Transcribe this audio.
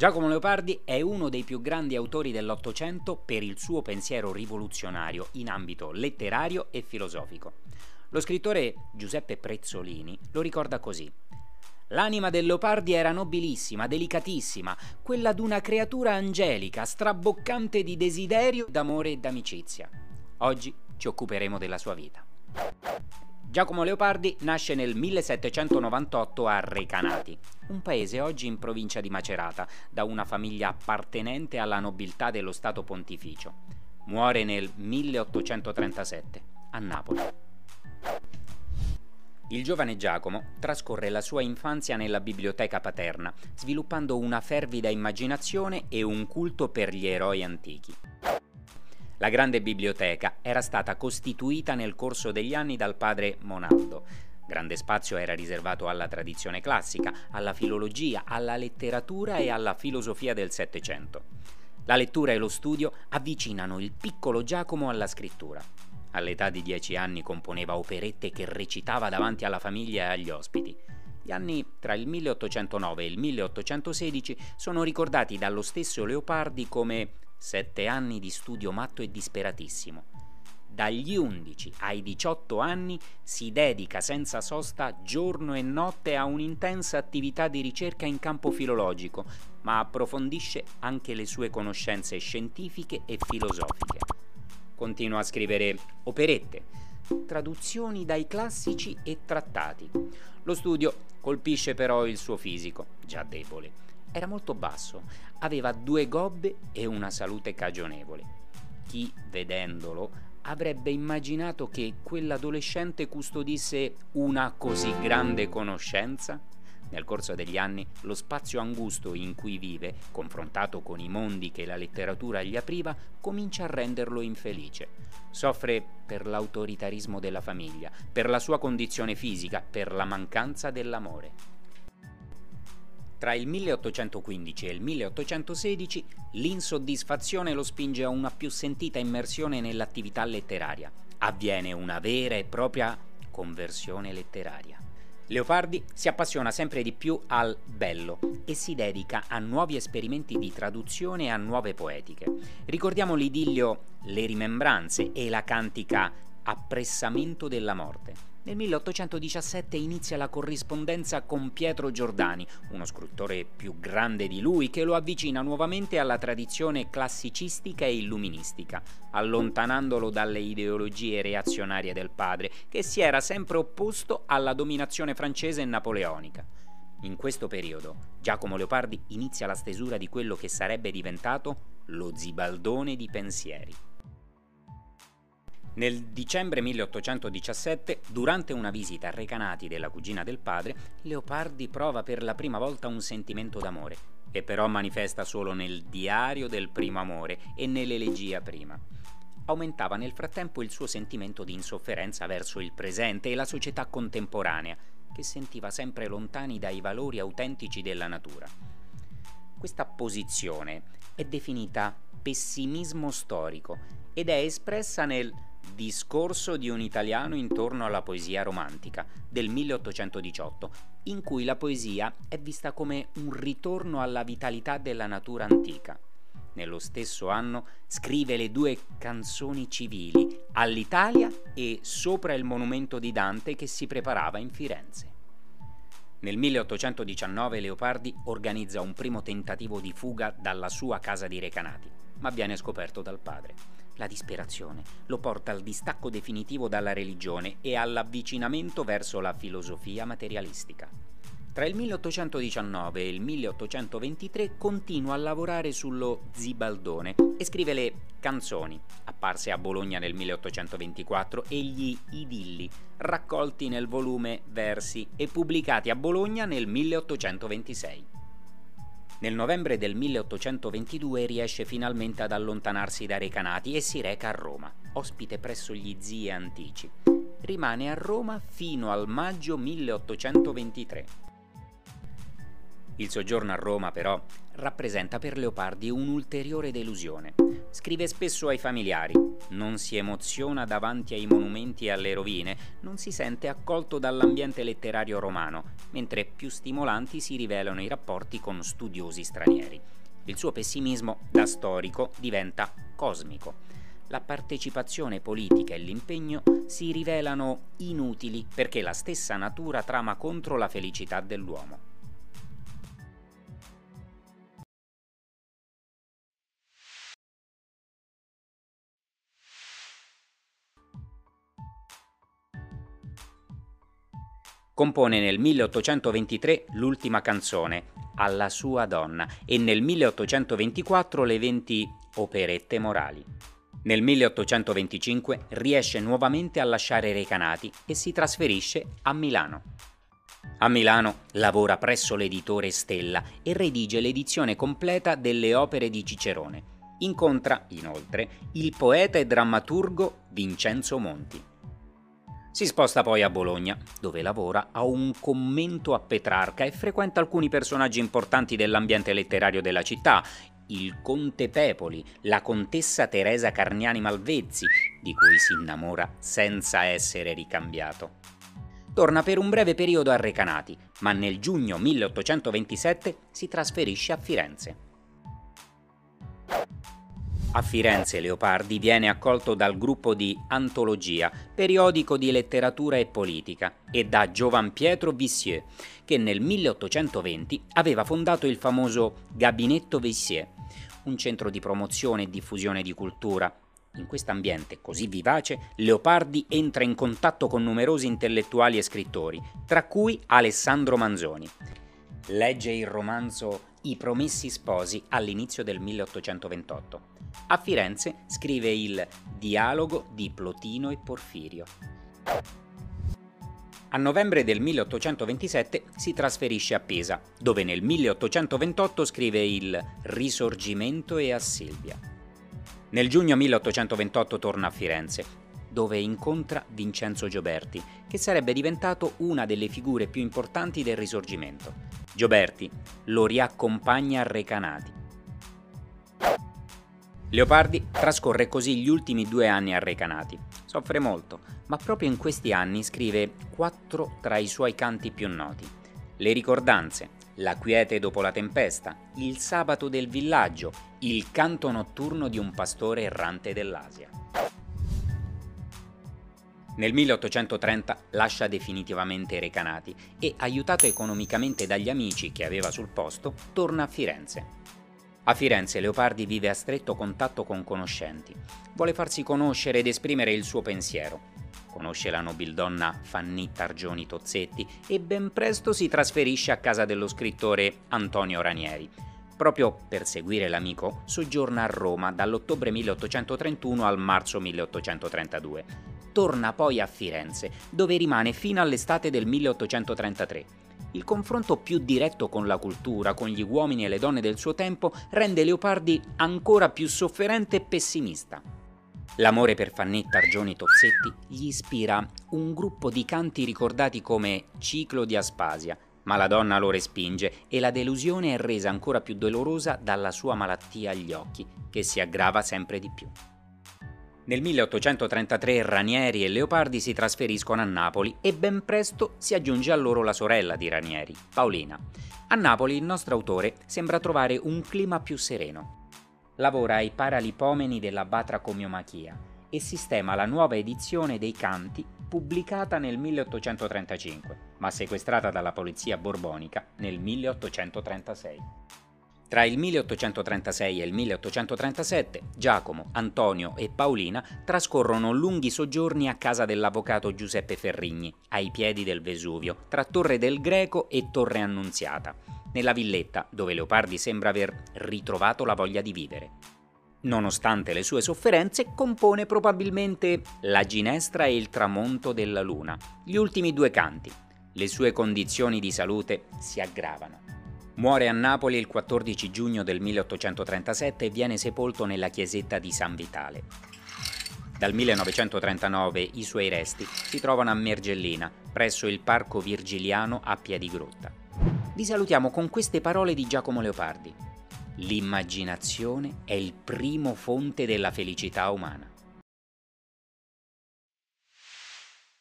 Giacomo Leopardi è uno dei più grandi autori dell'Ottocento per il suo pensiero rivoluzionario in ambito letterario e filosofico. Lo scrittore Giuseppe Prezzolini lo ricorda così. L'anima del Leopardi era nobilissima, delicatissima, quella d'una creatura angelica, straboccante di desiderio, d'amore e d'amicizia. Oggi ci occuperemo della sua vita. Giacomo Leopardi nasce nel 1798 a Recanati, un paese oggi in provincia di Macerata, da una famiglia appartenente alla nobiltà dello Stato Pontificio. Muore nel 1837 a Napoli. Il giovane Giacomo trascorre la sua infanzia nella biblioteca paterna, sviluppando una fervida immaginazione e un culto per gli eroi antichi. La grande biblioteca era stata costituita nel corso degli anni dal padre Monaldo. Grande spazio era riservato alla tradizione classica, alla filologia, alla letteratura e alla filosofia del Settecento. La lettura e lo studio avvicinano il piccolo Giacomo alla scrittura. All'età di dieci anni componeva operette che recitava davanti alla famiglia e agli ospiti. Gli anni tra il 1809 e il 1816 sono ricordati dallo stesso Leopardi come Sette anni di studio matto e disperatissimo. Dagli 11 ai 18 anni si dedica senza sosta giorno e notte a un'intensa attività di ricerca in campo filologico, ma approfondisce anche le sue conoscenze scientifiche e filosofiche. Continua a scrivere operette, traduzioni dai classici e trattati. Lo studio colpisce però il suo fisico, già debole era molto basso, aveva due gobbe e una salute cagionevole. Chi, vedendolo, avrebbe immaginato che quell'adolescente custodisse una così grande conoscenza? Nel corso degli anni lo spazio angusto in cui vive, confrontato con i mondi che la letteratura gli apriva, comincia a renderlo infelice. Soffre per l'autoritarismo della famiglia, per la sua condizione fisica, per la mancanza dell'amore. Tra il 1815 e il 1816 l'insoddisfazione lo spinge a una più sentita immersione nell'attività letteraria. Avviene una vera e propria conversione letteraria. Leopardi si appassiona sempre di più al bello e si dedica a nuovi esperimenti di traduzione e a nuove poetiche. Ricordiamo l'idillio Le rimembranze e la cantica Appressamento della morte. Nel 1817 inizia la corrispondenza con Pietro Giordani, uno scrittore più grande di lui che lo avvicina nuovamente alla tradizione classicistica e illuministica, allontanandolo dalle ideologie reazionarie del padre, che si era sempre opposto alla dominazione francese e napoleonica. In questo periodo Giacomo Leopardi inizia la stesura di quello che sarebbe diventato lo zibaldone di pensieri. Nel dicembre 1817, durante una visita a Recanati della cugina del padre, Leopardi prova per la prima volta un sentimento d'amore, che però manifesta solo nel diario del primo amore e nell'elegia prima. Aumentava nel frattempo il suo sentimento di insofferenza verso il presente e la società contemporanea, che sentiva sempre lontani dai valori autentici della natura. Questa posizione è definita pessimismo storico ed è espressa nel Discorso di un italiano intorno alla poesia romantica del 1818, in cui la poesia è vista come un ritorno alla vitalità della natura antica. Nello stesso anno scrive le due canzoni civili all'Italia e sopra il monumento di Dante che si preparava in Firenze. Nel 1819 Leopardi organizza un primo tentativo di fuga dalla sua casa di Recanati, ma viene scoperto dal padre. La disperazione lo porta al distacco definitivo dalla religione e all'avvicinamento verso la filosofia materialistica. Tra il 1819 e il 1823 continua a lavorare sullo Zibaldone e scrive le Canzoni, apparse a Bologna nel 1824, e gli Idilli, raccolti nel volume Versi e pubblicati a Bologna nel 1826. Nel novembre del 1822 riesce finalmente ad allontanarsi da Recanati e si reca a Roma, ospite presso gli zii antici. Rimane a Roma fino al maggio 1823. Il soggiorno a Roma, però, rappresenta per Leopardi un'ulteriore delusione. Scrive spesso ai familiari, non si emoziona davanti ai monumenti e alle rovine, non si sente accolto dall'ambiente letterario romano, mentre più stimolanti si rivelano i rapporti con studiosi stranieri. Il suo pessimismo da storico diventa cosmico. La partecipazione politica e l'impegno si rivelano inutili perché la stessa natura trama contro la felicità dell'uomo. Compone nel 1823 l'ultima canzone, Alla sua donna, e nel 1824 le 20 operette morali. Nel 1825 riesce nuovamente a lasciare Recanati e si trasferisce a Milano. A Milano lavora presso l'editore Stella e redige l'edizione completa delle opere di Cicerone. Incontra, inoltre, il poeta e drammaturgo Vincenzo Monti. Si sposta poi a Bologna, dove lavora a un commento a Petrarca e frequenta alcuni personaggi importanti dell'ambiente letterario della città, il conte Pepoli, la contessa Teresa Carniani Malvezzi, di cui si innamora senza essere ricambiato. Torna per un breve periodo a Recanati, ma nel giugno 1827 si trasferisce a Firenze. A Firenze Leopardi viene accolto dal gruppo di Antologia, periodico di letteratura e politica, e da Giovan Pietro Vissier, che nel 1820 aveva fondato il famoso Gabinetto Vissier, un centro di promozione e diffusione di cultura. In questo ambiente così vivace, Leopardi entra in contatto con numerosi intellettuali e scrittori, tra cui Alessandro Manzoni. Legge il romanzo I Promessi Sposi all'inizio del 1828 a Firenze scrive il Dialogo di Plotino e Porfirio. A novembre del 1827 si trasferisce a Pisa, dove nel 1828 scrive il Risorgimento e a Silvia. Nel giugno 1828 torna a Firenze, dove incontra Vincenzo Gioberti, che sarebbe diventato una delle figure più importanti del Risorgimento. Gioberti lo riaccompagna a Recanati Leopardi trascorre così gli ultimi due anni a Recanati. Soffre molto, ma proprio in questi anni scrive quattro tra i suoi canti più noti. Le ricordanze, La quiete dopo la tempesta, Il sabato del villaggio, Il canto notturno di un pastore errante dell'Asia. Nel 1830 lascia definitivamente Recanati e, aiutato economicamente dagli amici che aveva sul posto, torna a Firenze. A Firenze Leopardi vive a stretto contatto con conoscenti. Vuole farsi conoscere ed esprimere il suo pensiero. Conosce la nobildonna Fanny Targioni Tozzetti e ben presto si trasferisce a casa dello scrittore Antonio Ranieri. Proprio per seguire l'amico, soggiorna a Roma dall'ottobre 1831 al marzo 1832. Torna poi a Firenze, dove rimane fino all'estate del 1833 il confronto più diretto con la cultura, con gli uomini e le donne del suo tempo, rende Leopardi ancora più sofferente e pessimista. L'amore per Fannetta Argioni Tozzetti gli ispira un gruppo di canti ricordati come Ciclo di Aspasia, ma la donna lo respinge e la delusione è resa ancora più dolorosa dalla sua malattia agli occhi, che si aggrava sempre di più. Nel 1833 Ranieri e Leopardi si trasferiscono a Napoli e ben presto si aggiunge a loro la sorella di Ranieri, Paolina. A Napoli il nostro autore sembra trovare un clima più sereno. Lavora ai Paralipomeni della Batra Comiomachia e sistema la nuova edizione dei canti pubblicata nel 1835, ma sequestrata dalla polizia borbonica nel 1836. Tra il 1836 e il 1837 Giacomo, Antonio e Paolina trascorrono lunghi soggiorni a casa dell'avvocato Giuseppe Ferrigni, ai piedi del Vesuvio, tra Torre del Greco e Torre Annunziata, nella villetta dove Leopardi sembra aver ritrovato la voglia di vivere. Nonostante le sue sofferenze, compone probabilmente La ginestra e il tramonto della luna, gli ultimi due canti. Le sue condizioni di salute si aggravano. Muore a Napoli il 14 giugno del 1837 e viene sepolto nella chiesetta di San Vitale. Dal 1939 i suoi resti si trovano a Mergellina, presso il Parco Virgiliano a Piedigrotta. Vi salutiamo con queste parole di Giacomo Leopardi. L'immaginazione è il primo fonte della felicità umana.